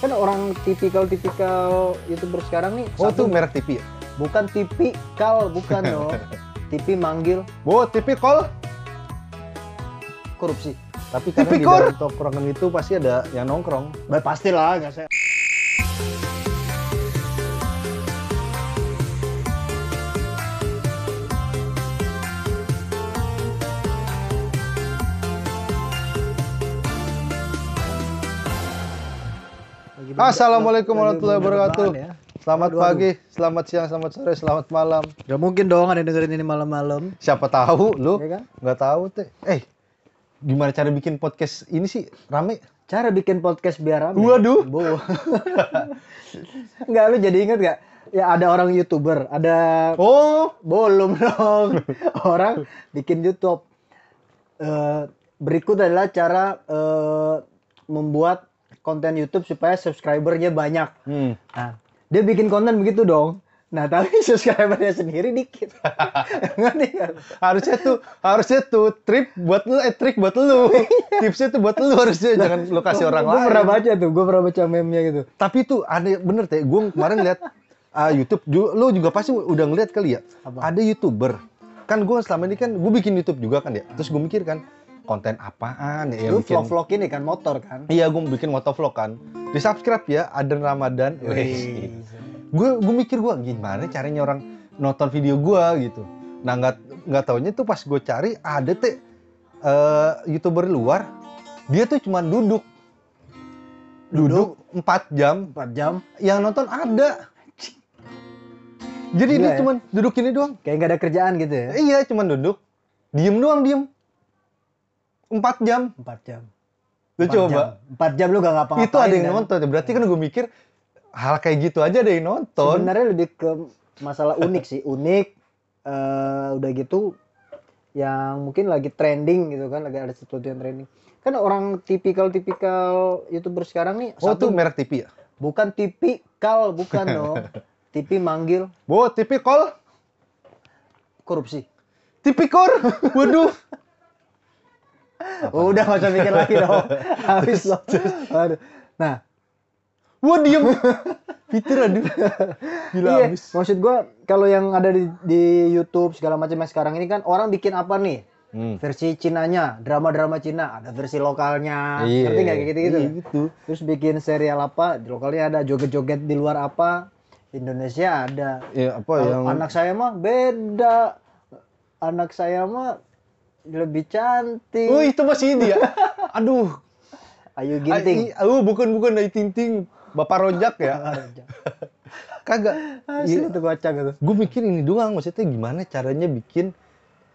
kan orang tipikal-tipikal youtuber sekarang nih Oh, satu- tuh merek TV ya? bukan tipikal bukan dong TV manggil Oh, TV call. korupsi Tapi karena di Tipikor. dalam tongkrongan itu pasti ada yang nongkrong. bah, pastilah nggak saya Assalamualaikum warahmatullahi wabarakatuh. ya. Selamat Aduh, pagi, selamat siang, selamat sore, selamat malam. Gak mungkin dong ada yang dengerin ini malam-malam Siapa tahu lu ya kan nggak tahu teh. Eh, gimana cara bikin podcast ini sih rame? cara bikin podcast biar rame Waduh. Bu. nggak lu jadi inget gak ya ada orang youtuber ada Oh, belum dong orang bikin YouTube Eh, berikut adalah cara eh, membuat konten YouTube supaya subscribernya banyak hmm. nah dia bikin konten begitu dong nah tapi subscribernya sendiri dikit ngerti harusnya tuh harusnya tuh trip buat lu eh trik buat lu. Tipsnya tuh buat lu harusnya jangan lu kasih orang Gua lain. pernah baca tuh gue pernah baca meme-nya gitu Tapi tuh ada bener teh, gue kemarin lihat ah, YouTube, lu juga pasti udah ngeliat kali ya. Apa? Ada youtuber, kan gue selama ini kan gue bikin YouTube juga kan ya. Terus gue mikir kan konten apaan ya lu bikin. vlog-vlog ini kan motor kan Iya, gue bikin motovlog kan. Di subscribe ya, Aden Ramadan. Gue gue mikir gue gimana caranya orang nonton video gue gitu. Nah nggak nggak taunya tuh pas gue cari ada teh eh, youtuber luar, dia tuh cuma duduk. Duduk 4 jam 4 jam yang nonton ada. Jadi Gila dia ya? cuman duduk ini doang. kayak nggak ada kerjaan gitu ya Iya, cuman duduk. Diem doang, diem. Empat jam. 4 jam Lu Empat coba. Empat jam lu gak ngapa-ngapain Itu ada yang kan? nonton. Berarti kan gue mikir hal kayak gitu aja ada yang nonton. Sebenarnya lebih ke masalah unik sih, unik. eh udah gitu, yang mungkin lagi trending gitu kan, lagi ada sesuatu yang trending. Kan orang tipikal-tipikal youtuber sekarang nih, Oh, satu tuh merek TV ya? bukan tipikal, bukan dong. TV manggil TV call. korupsi. Core. Waduh. Udah gak usah mikir lagi dong. Habis loh. Aduh. Nah, Wah, diem. Peter, aduh. Gila iya, abis. maksud gua kalau yang ada di, di YouTube segala macam yang sekarang ini kan orang bikin apa nih? Hmm. versi Cinanya, drama-drama Cina, ada versi lokalnya, Iya. ngerti nggak kayak gitu-gitu? Iya, gitu. Terus bikin serial apa, di lokalnya ada joget-joget di luar apa, Indonesia ada. Ya, apa yang... anak saya mah beda, anak saya mah lebih cantik. Oh, itu masih ini ya? Aduh. Ayu Ginting. Ah, Oh, bukan, bukan. Ayu Tinting. Bapak Rojak ya? Kagak. Asli tuh kocak gitu. gue mikir ini doang maksudnya gimana caranya bikin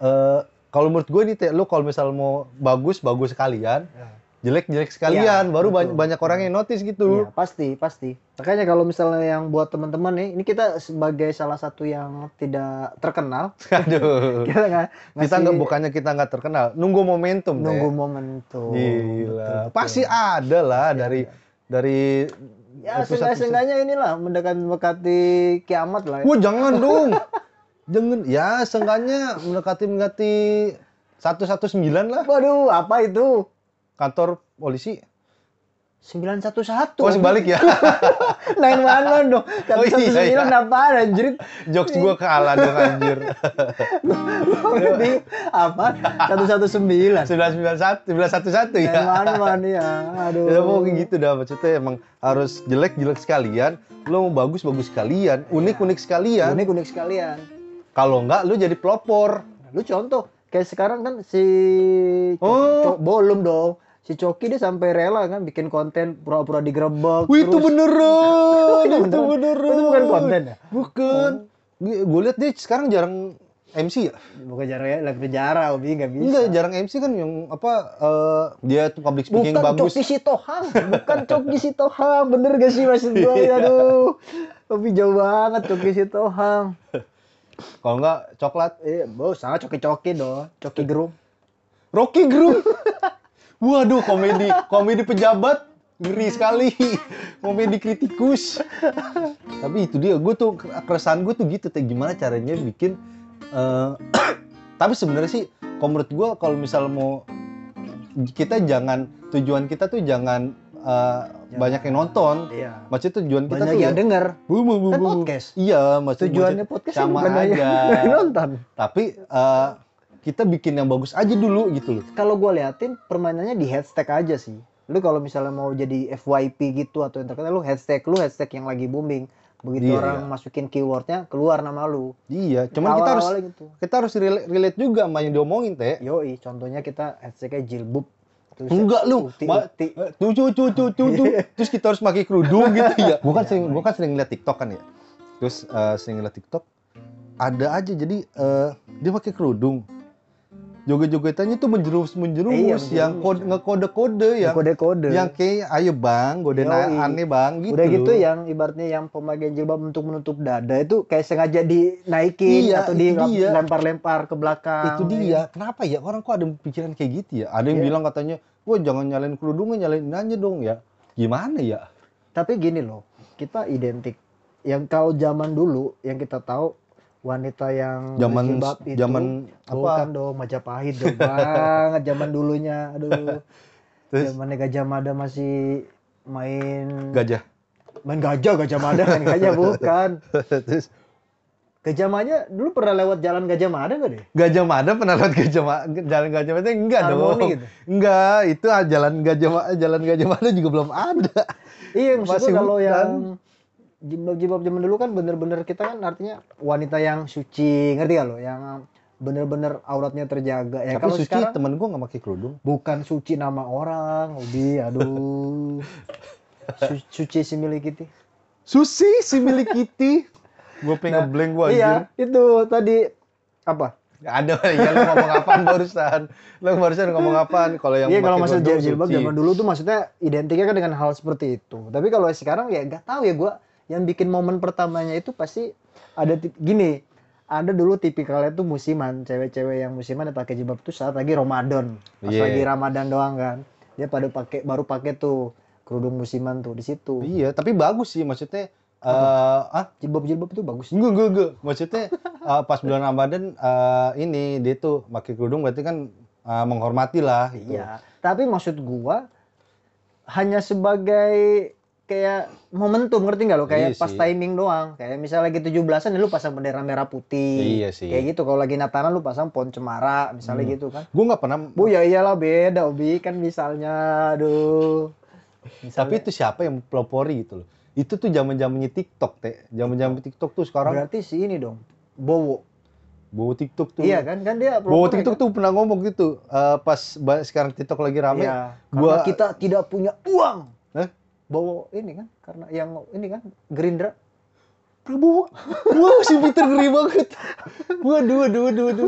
eh kalau menurut gue nih lo kalau misal mau bagus bagus sekalian jelek jelek sekalian Iya, baru betul. banyak, orang yang notice Iya, gitu pasti, pasti. Makanya kalau misalnya yang buat teman-teman nih, ini kita sebagai salah satu yang tidak terkenal, aduh kita nggak kita ngasih- nggak bukannya kita nggak terkenal nunggu momentum nunggu Teh. momentum. gila Betul, pasti betul. ada lah Iya, dari iya. dari Ya seenggaknya inilah mendekat mendekati kiamat lah. Ya. Wah jangan dong jangan ya seenggaknya mendekati mendekati 119 lah Waduh, apa itu? Kantor polisi 911. oh sebalik ya 911 dong. Oh, iya, 119 iya. apaan anjir? jokes gue kalah dong anjir Di apa? 119. 991 911 ya 911 ya. Aduh. ya mau kayak gitu dah maksudnya emang harus jelek jelek sekalian lo mau bagus bagus sekalian unik unik sekalian Unik-unik sekalian. kalau enggak lo jadi pelopor Lu contoh kayak sekarang kan si Oh. Belum dong. Si Coki dia sampai rela kan bikin konten pura-pura digerebek. Wih itu beneran Itu beneran. beneran Itu bukan konten ya? bukan gue liat dia sekarang jarang MC ya Bukan jarang ya, lagi penjara, Obi nggak bisa. enggak jarang MC kan yang apa eh, dia tuh public speaking Bukan bagus Coki Sitohang, bukan Coki Sitohang, bener gak sih maksud gue? Aduh, Obi jauh banget Coki Sitohang. kalau enggak coklat Eh, bos, sama Coki-Coki dong, Coki Gerung. Rocky Gerung. Waduh, komedi komedi pejabat ngeri sekali. Komedi kritikus. Tapi itu dia, gue tuh keresahan gue tuh gitu, gimana caranya bikin. eh, tapi sebenarnya sih, kalau menurut gue kalau misal mau kita jangan tujuan kita tuh jangan eh, banyak yang nonton. Iya. Maksudnya tujuan kita Banyak tuh yang ya, denger. bu, bu, bu, Kan bu. podcast. Iya, maksud, Tujuannya podcast sama bukan aja. nonton. Tapi eh, kita bikin yang bagus aja dulu gitu loh. Kalau gue liatin permainannya di hashtag aja sih. Lu kalau misalnya mau jadi FYP gitu atau yang terkenal lu hashtag lu hashtag yang lagi booming. Begitu Iya, orang masukin keywordnya keluar nama lu. Iya, cuman kita harus gitu. kita harus relate, relate juga sama yang diomongin teh. Yoi, contohnya kita hashtagnya jilbab. Terus Enggak lu, ukti, Ma- ukti. tuh tuh tuh tuh tuh tuh. Terus kita harus pakai kerudung gitu ya. Gua kan sering gua kan sering lihat TikTok kan ya. Terus eh, sering lihat TikTok ada aja jadi eh, dia pakai kerudung. Joget-jogetannya tuh menjerumus menjerumus Iya, yang kode ngekode-kode yang Kode-kode. yang kayak ayo bang, godain Yoi. aneh bang gitu. Udah gitu yang ibaratnya yang pemakaian jilbab untuk menutup dada itu kayak sengaja dinaikin Iya, atau dilempar-lempar ke belakang. itu dia. Kenapa ya orang kok ada pikiran kayak gitu ya? Ada yang Iya. bilang katanya, "Wah, jangan nyalain kerudungnya, nyalain aja dong ya." Gimana ya? Tapi gini loh, kita identik. Yang kalau zaman dulu yang kita tahu wanita yang Zaman itu zaman bukan apa? dong Majapahit dong banget zaman dulunya. Aduh. Terus Zamannya Gajah Mada masih main gajah. main gajah Gajah Mada main gajah bukan. Terus Gajah Mada dulu pernah lewat jalan Gajah Mada gak deh? Gajah Mada pernah lewat Gajah Mada, jalan Gajah Mada enggak Harmoni dong. gitu? Enggak, itu ah, jalan Gajah Mada, jalan Gajah Mada juga belum ada. Iya, maksud Masih kalau yang jilbab-jilbab zaman dulu kan bener-bener kita kan artinya wanita yang suci, ngerti gak lo? Yang bener-bener auratnya terjaga. Ya Tapi kalau suci sekarang temen gua nggak pakai kerudung. bukan suci nama orang, Ubi, aduh. Su- suci si milik kita. Susi si milik Kitty. Gue pengen blank gua anjir. Iya, itu tadi apa? Ada ya lu ngomong apaan barusan? Lu barusan ngomong apaan? Kalau yang Iya kalau kerudung jilbab zaman dulu tuh maksudnya identiknya kan dengan hal seperti itu. Tapi kalau sekarang ya nggak tahu ya gua yang bikin momen pertamanya itu pasti ada gini. Ada dulu tipikalnya tuh musiman, cewek-cewek yang musiman yang pakai jilbab tuh saat lagi Ramadan. Pas Iya. lagi Ramadan doang kan. Dia pada pakai baru pakai tuh kerudung musiman tuh di situ. Iya, tapi bagus sih maksudnya. eh ah, Jilbab-jilbab itu bagus. Enggak, enggak, enggak. Maksudnya eh, pas bulan Ramadan eh, ini dia tuh pakai kerudung berarti kan eh, menghormati lah. gitu. Iya. Tapi maksud gua hanya sebagai kayak momentum ngerti nggak lo kayak Iya pas sih. timing doang kayak misalnya lagi 17-an ya lu pasang bendera merah putih Iya sih. kayak gitu kalau lagi Natalan lu pasang pohon cemara misalnya Hmm. gitu kan Gue nggak pernah. bu ya iyalah beda Obi kan misalnya aduh Tapi misalnya, itu siapa yang pelopori gitu loh. Itu tuh zaman zamannya TikTok teh. Zaman zaman TikTok tuh sekarang. berarti si ini dong Bowo Bawa TikTok tuh. iya kan kan dia pelopor TikTok kan? tuh pernah ngomong gitu. eh, pas sekarang TikTok lagi rame. iya gua- kita tidak punya uang Hah? Bowo ini kan karena yang ini kan Gerindra Prabowo. Wah, si Peter ngeri banget. Waduh, waduh, waduh, waduh.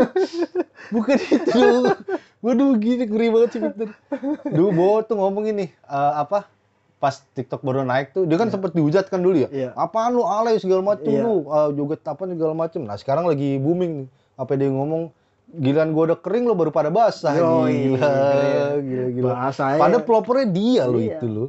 Bukan itu. Waduh, gini ngeri banget si Peter. Duh, Bowo tuh ngomong ini, eh, apa? Pas TikTok baru naik tuh, dia kan sempat dihujat kan dulu ya. Iya. Apaan lu alay segala macem Iya. lu, eh, joget apa segala macem. Nah, sekarang lagi booming nih. Apa dia ngomong, giliran gua udah kering lo baru pada basah. Gila, keren. gila, gila. bahasanya Pada pelopornya dia lo Iya. itu lo.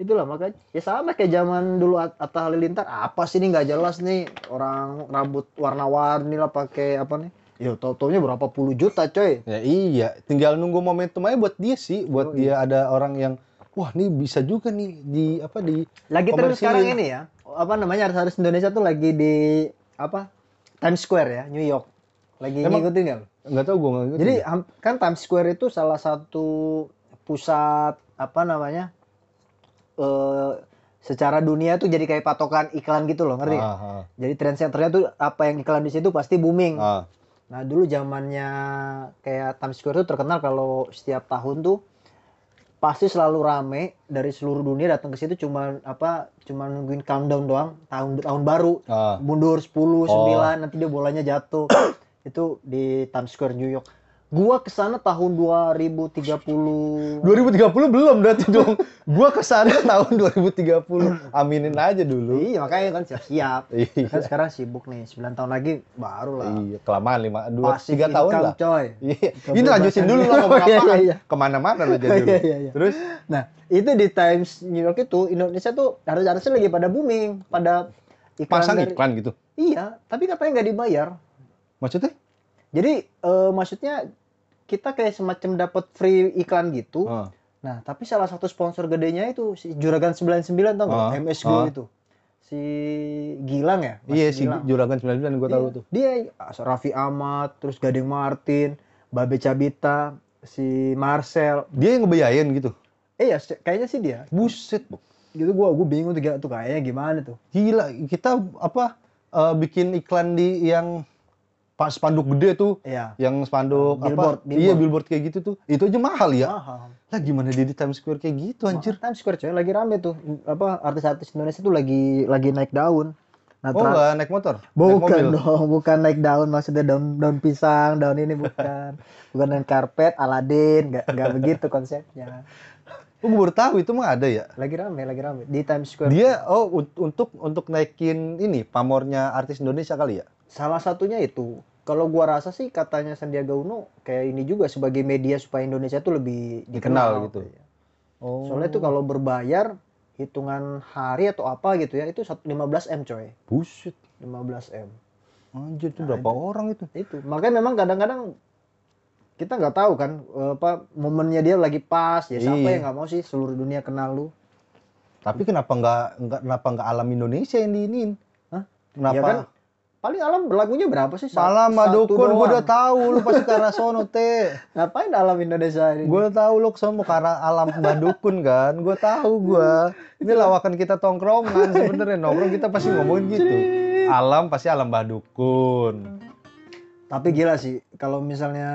Itulah makanya. Ya sama kayak zaman dulu At- Atta Halilintar. Apa sih ini? Nggak jelas nih. Orang rambut warna-warni lah pakai apa nih? Ya tau-taunya berapa puluh juta coy. Ya iya, tinggal nunggu momentum aja buat dia sih, buat Oh, dia ada orang yang wah ini bisa juga nih di apa di lagi Komersilin. sekarang ini ya. Apa namanya artis Indonesia tuh lagi di apa Times Square ya New York. Lagi Emang- ngikutin nggak? nggak tahu gue nggak ngerti. jadi kan Times Square itu salah satu pusat apa namanya eh secara dunia tuh jadi kayak patokan iklan gitu loh ngerti nggak? ah, Jadi trend centernya tuh apa yang iklan di situ pasti booming. ah, ah. Nah dulu zamannya kayak Times Square tuh terkenal kalau setiap tahun tuh pasti selalu rame dari seluruh dunia datang ke situ cuma apa cuma nungguin countdown doang tahun tahun baru ah. mundur 10 9 Oh. nanti dia bolanya jatuh itu di Times Square New York gua ke sana tahun 2030 2030 belum berarti dong. gua ke sana tahun 2030. Aminin aja dulu. iya makanya kan siap-siap Iya. kan sekarang sibuk nih 9 tahun lagi baru lah Iya, kelamaan lima, dua, Passive tiga tahun income, lah. coy Iya. Ini lanjutin dulu ngomong Oh, iya, apa? iya, iya. Ke mana-mana lo jadi dulu. iya, iya, iya. Terus Nah, itu di Times New York itu Indonesia tuh artis-artisnya lagi pada booming, pada iklan pasang dari- iklan gitu. Iya, tapi katanya nggak dibayar. Maksudnya? Jadi eh, maksudnya kita kayak semacam dapat free iklan gitu, Ah. Nah, tapi salah satu sponsor gedenya itu si Juragan 99 tau nggak? Ah, MS Glow ah. itu. Si Gilang ya? Mas Iya si Gilang. Juragan 99 gue tahu Iya, tuh. Dia Raffi Ahmad, terus Gading Martin, Babe Cabita, si Marcel. Dia yang ngebiayain gitu. Eh ya, kayaknya sih dia. Buset, Bu. Gitu gua gua bingung tuh, tuh kayaknya gimana tuh. Gila, kita apa eh, bikin iklan di yang spanduk gede tuh, Iya. yang spanduk Billboard, apa? Iya, billboard. billboard kayak gitu tuh. Itu aja mahal ya. Mahal. Lah gimana dia di Times Square kayak gitu anjir? Times Square coy, lagi rame tuh. Apa artis-artis Indonesia tuh lagi lagi naik daun. Nah, Oh, enggak naik motor? naik Bukan mobil. dong, bukan naik daun maksudnya daun daun pisang, daun ini bukan. bukan daun karpet, Aladin, nggak nggak begitu konsepnya. Oh, gue baru tahu itu mah ada ya. Lagi rame, lagi rame di Times Square. Dia oh un- untuk untuk naikin ini pamornya artis Indonesia kali ya? Salah satunya itu. Kalau gua rasa sih katanya Sandiaga Uno kayak ini juga sebagai media supaya Indonesia tuh lebih Dikenal gitu. Iya. Oh. Soalnya tuh kalau berbayar hitungan hari atau apa gitu ya, itu satu- 15 M coy. buset. 15 M. Anjir tuh Nah, berapa orang itu? itu makanya memang kadang-kadang kita nggak tahu kan apa momennya dia lagi pas ya siapa Iya. yang nggak mau sih seluruh dunia kenal lu Tapi kenapa nggak nggak kenapa nggak alam Indonesia yang diinin? Hah? Kenapa? Ya kan, paling alam lagunya berapa sih satu Madukun, gue udah tahu lu pasti arah sono teh. ngapain alam Indonesia ini Gue tahu lu ke arah alam Madukun kan. Gue tahu gue. Ini lawakan kita tongkrongan sebenarnya nongkrong kita pasti ngomongin gitu. Alam pasti alam Madukun. tapi gila sih kalau misalnya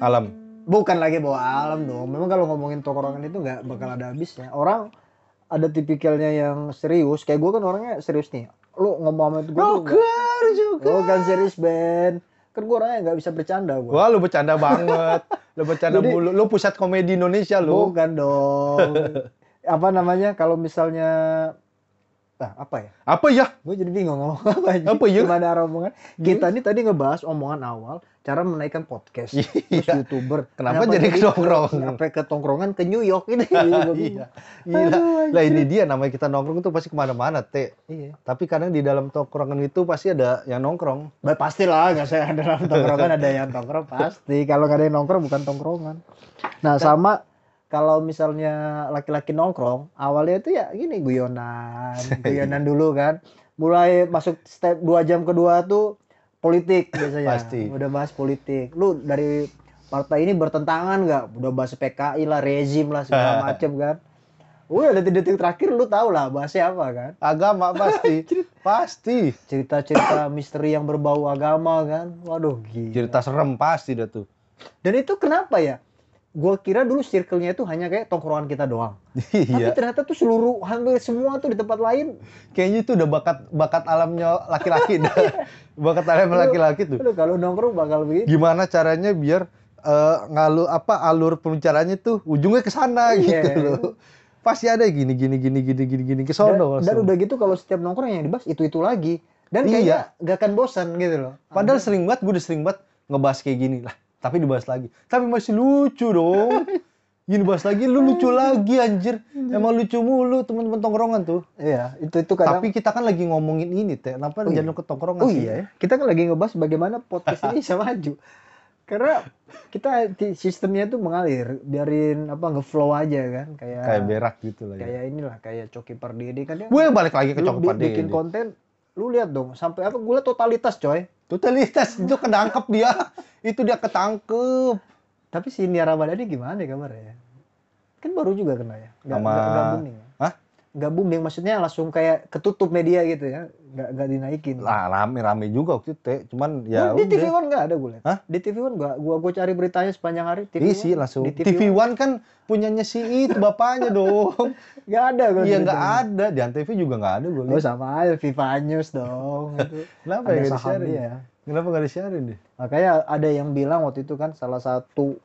Alam. bukan lagi bawa alam dong memang kalau ngomongin tongkrongan itu nggak bakal ada habisnya orang ada tipikalnya yang serius kayak gue kan orangnya serius nih lu ngomong sama gue Rocker juga. Oh kan serius Ben Kan gue orangnya nggak bisa bercanda gue Wah lu bercanda banget. Lu bercanda Jadi- mulu. Lu pusat komedi Indonesia lu. Bukan dong Apa namanya kalau misalnya ah, Apa ya Apa ya? Gue jadi bingung ngomong apa aja Apa ya? Gimana arah omongan Kita nih tadi ngebahas omongan awal Cara menaikkan podcast Terus Iya. youtuber Kenapa jadi ke tongkrongan? Sampai ke tongkrongan ke New York ini bingung. Iya. Gila. Lah ini dia namanya kita nongkrong tuh pasti ke mana-mana, Teh. Iya Tapi kadang di dalam tongkrongan itu pasti ada yang nongkrong. Bah, pasti lah, nggak saya ada dalam tongkrongan ada yang nongkrong pasti. Kalau nggak ada yang nongkrong bukan tongkrongan. Nah sama kalau misalnya laki-laki nongkrong, awalnya itu ya gini guyonan, guyonan dulu kan. Mulai masuk step dua jam kedua tuh politik biasanya. Pasti. Udah bahas politik. Lu dari partai ini bertentangan nggak? Udah bahas PKI lah, rezim lah segala macem kan. Udah detik-detik terakhir lu tau lah bahasnya apa kan. Agama pasti. pasti. Cerita-cerita misteri yang berbau agama kan. Waduh gila. Cerita serem pasti dah tuh. Dan itu kenapa ya? Gua kira dulu circle-nya itu hanya kayak tongkrongan kita doang. Tapi Iya. ternyata tuh seluruh hampir semua tuh di tempat lain. Kayaknya itu udah bakat bakat alamnya laki-laki dah. bakat alam laki-laki tuh. Aduh, kalau nongkrong bakal begitu. Gimana caranya biar eh, ngalu apa alur pembicaranya tuh ujungnya ke sana Iya. gitu loh. Pasti ada gini gini gini gini gini gini ke Dan, sono. dan langsung. udah gitu kalau setiap nongkrong yang dibahas itu-itu lagi. Dan Iya. kayaknya gak akan bosan gitu loh. Padahal sering banget, gue udah sering banget ngebahas kayak gini lah. Tapi dibahas lagi. Tapi masih lucu dong. Gini bahas lagi, lu lucu lagi anjir. Emang lucu mulu teman-teman tongkrongan tuh. Iya, itu itu kadang Tapi kita kan lagi ngomongin ini, Teh. Kenapa Oh, iya. jangan ke tongkrongan Oh sih? iya ya. Kita kan lagi ngebahas bagaimana podcast ini bisa maju. Karena kita sistemnya tuh mengalir, biarin apa ngeflow aja kan kayak Kayak berak gitu lah ya. kayak inilah kayak Coki Pardede kan dia Gue balik lagi ke Coklat bi- bikin konten lu lihat dong sampai apa gue liat totalitas coy Totalitas itu kedangkep dia. itu dia ketangkep. tapi si Nia Ramadhani gimana ya kabarnya kan baru juga kena ya nggak Sama- booming ya? Nggak booming maksudnya langsung kayak ketutup media gitu ya nggak nggak dinaikin Lah rame-rame juga waktu itu, Teh. Cuman ya, ya di TV. One nggak ada gue Hah? di TV One nggak gua gua cari beritanya sepanjang hari TV Iya sih One, langsung. di TV, One kan punyanya si itu bapaknya dong. nggak ada gua Iya nggak TV. ada di Antv juga nggak ada gue Oh sama aja Viva News dong gitu. Kenapa ada ya saham dia Kenapa nggak di-sharing deh? makanya ada yang bilang waktu itu kan salah satu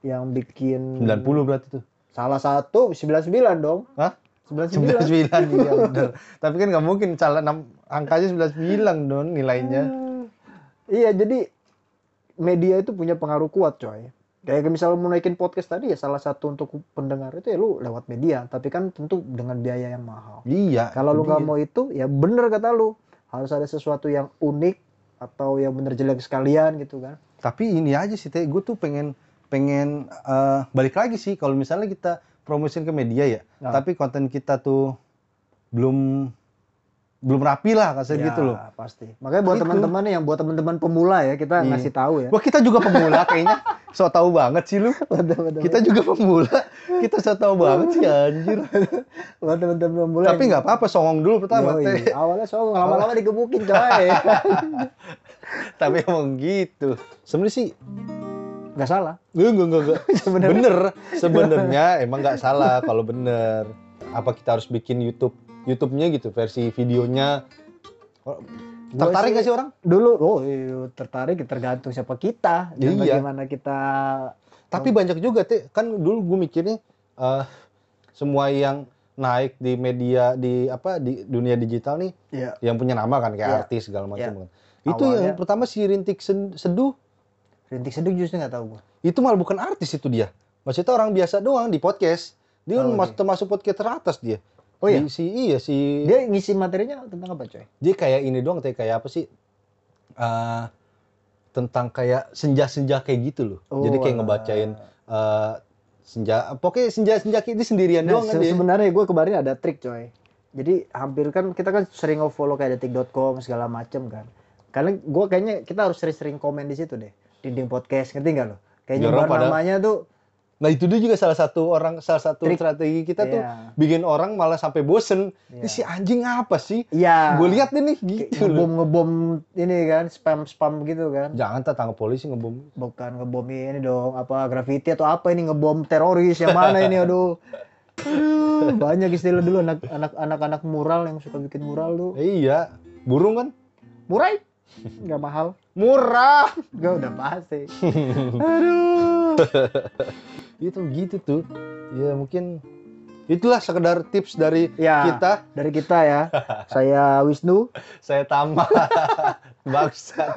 yang bikin 90 berarti tuh. salah satu 99 dong Hah? 99 99 iya bener. Tapi kan nggak mungkin salah enam angkanya 99 dong nilainya. iya jadi media itu punya pengaruh kuat coy. Kayak misalnya mau naikin podcast tadi ya salah satu untuk pendengar itu ya lu lewat media. Tapi kan tentu dengan biaya yang mahal. Iya. kalau lu nggak mau itu ya bener kata lu. Harus ada sesuatu yang unik atau yang bener jelek sekalian gitu kan. Tapi ini aja sih teh, gue tuh pengen pengen eh, balik lagi sih. Kalau misalnya kita promosiin ke media ya, Nah. tapi konten kita tuh belum belum rapi lah kasar Ya, gitu loh. pasti. Makanya buat Itu. teman-teman yang buat teman-teman pemula ya, kita Iya. ngasih tahu ya. Wah kita juga pemula kayaknya, so tahu banget sih lu. Kita juga pemula, kita so tahu banget sih anjir. buat teman-teman pemula. Tapi nggak apa-apa, songong dulu pertama Yoi. Awalnya songong, lama-lama digebukin coy. Tapi emang gitu. Sebenarnya sih Gak salah. Enggak, enggak, enggak. Sebenarnya. Bener. Sebenarnya emang nggak salah kalau bener. Apa kita harus bikin YouTube YouTube-nya gitu, versi videonya. Oh, Tertarik sih- nggak sih orang? Dulu, oh iya, tertarik tergantung siapa kita dan Iya. bagaimana kita. Tapi banyak juga, Teh. Kan dulu gue mikirnya eh semua yang naik di media di apa di dunia digital nih Ya. yang punya nama kan kayak Iya. artis segala macam Iya. kan. Itu Awalnya- yang pertama si Rintik Seduh Rintik seduh justru nggak tahu gua. itu malah bukan artis itu dia. Maksudnya orang biasa doang di podcast. Dia Oh, mas- iya. termasuk podcast teratas dia. Oh iya? Di- si iya si Dia ngisi materinya tentang apa coy? dia kayak ini doang kayak kayak apa sih Eh tentang kayak senja-senja kayak gitu loh Oh, jadi kayak ngebacain eh senja pokoknya senja-senja kayak ini sendirian Nah, doang kan se- dia sebenarnya gue kemarin ada trik coy. Jadi hampir kan kita kan sering nge-follow kayak detik.com segala macem kan. Karena gue kayaknya kita harus sering-sering komen di situ deh. Dinding podcast, ngerti nggak lo? Kayak nyebar namanya tuh. nah itu dia juga salah satu orang salah satu Trik. strategi kita tuh Iya. bikin orang malah sampai bosen ini Iya. si anjing apa sih Iya. gue lihat nih Kayak gitu ngebom ngebom ini kan spam spam gitu kan. jangan tak tangkap polisi ngebom Bukan ngebom ini dong, apa graffiti atau apa ini ngebom teroris yang mana ini aduh. Aduh, banyak istilah dulu anak anak anak anak mural yang suka bikin mural tuh. Iya burung kan Murah nggak mahal. murah Gue udah pasti. Aduh. itu gitu tuh ya mungkin itulah sekedar tips dari Ya. kita Dari kita ya. Saya Wisnu. saya tambah bangsa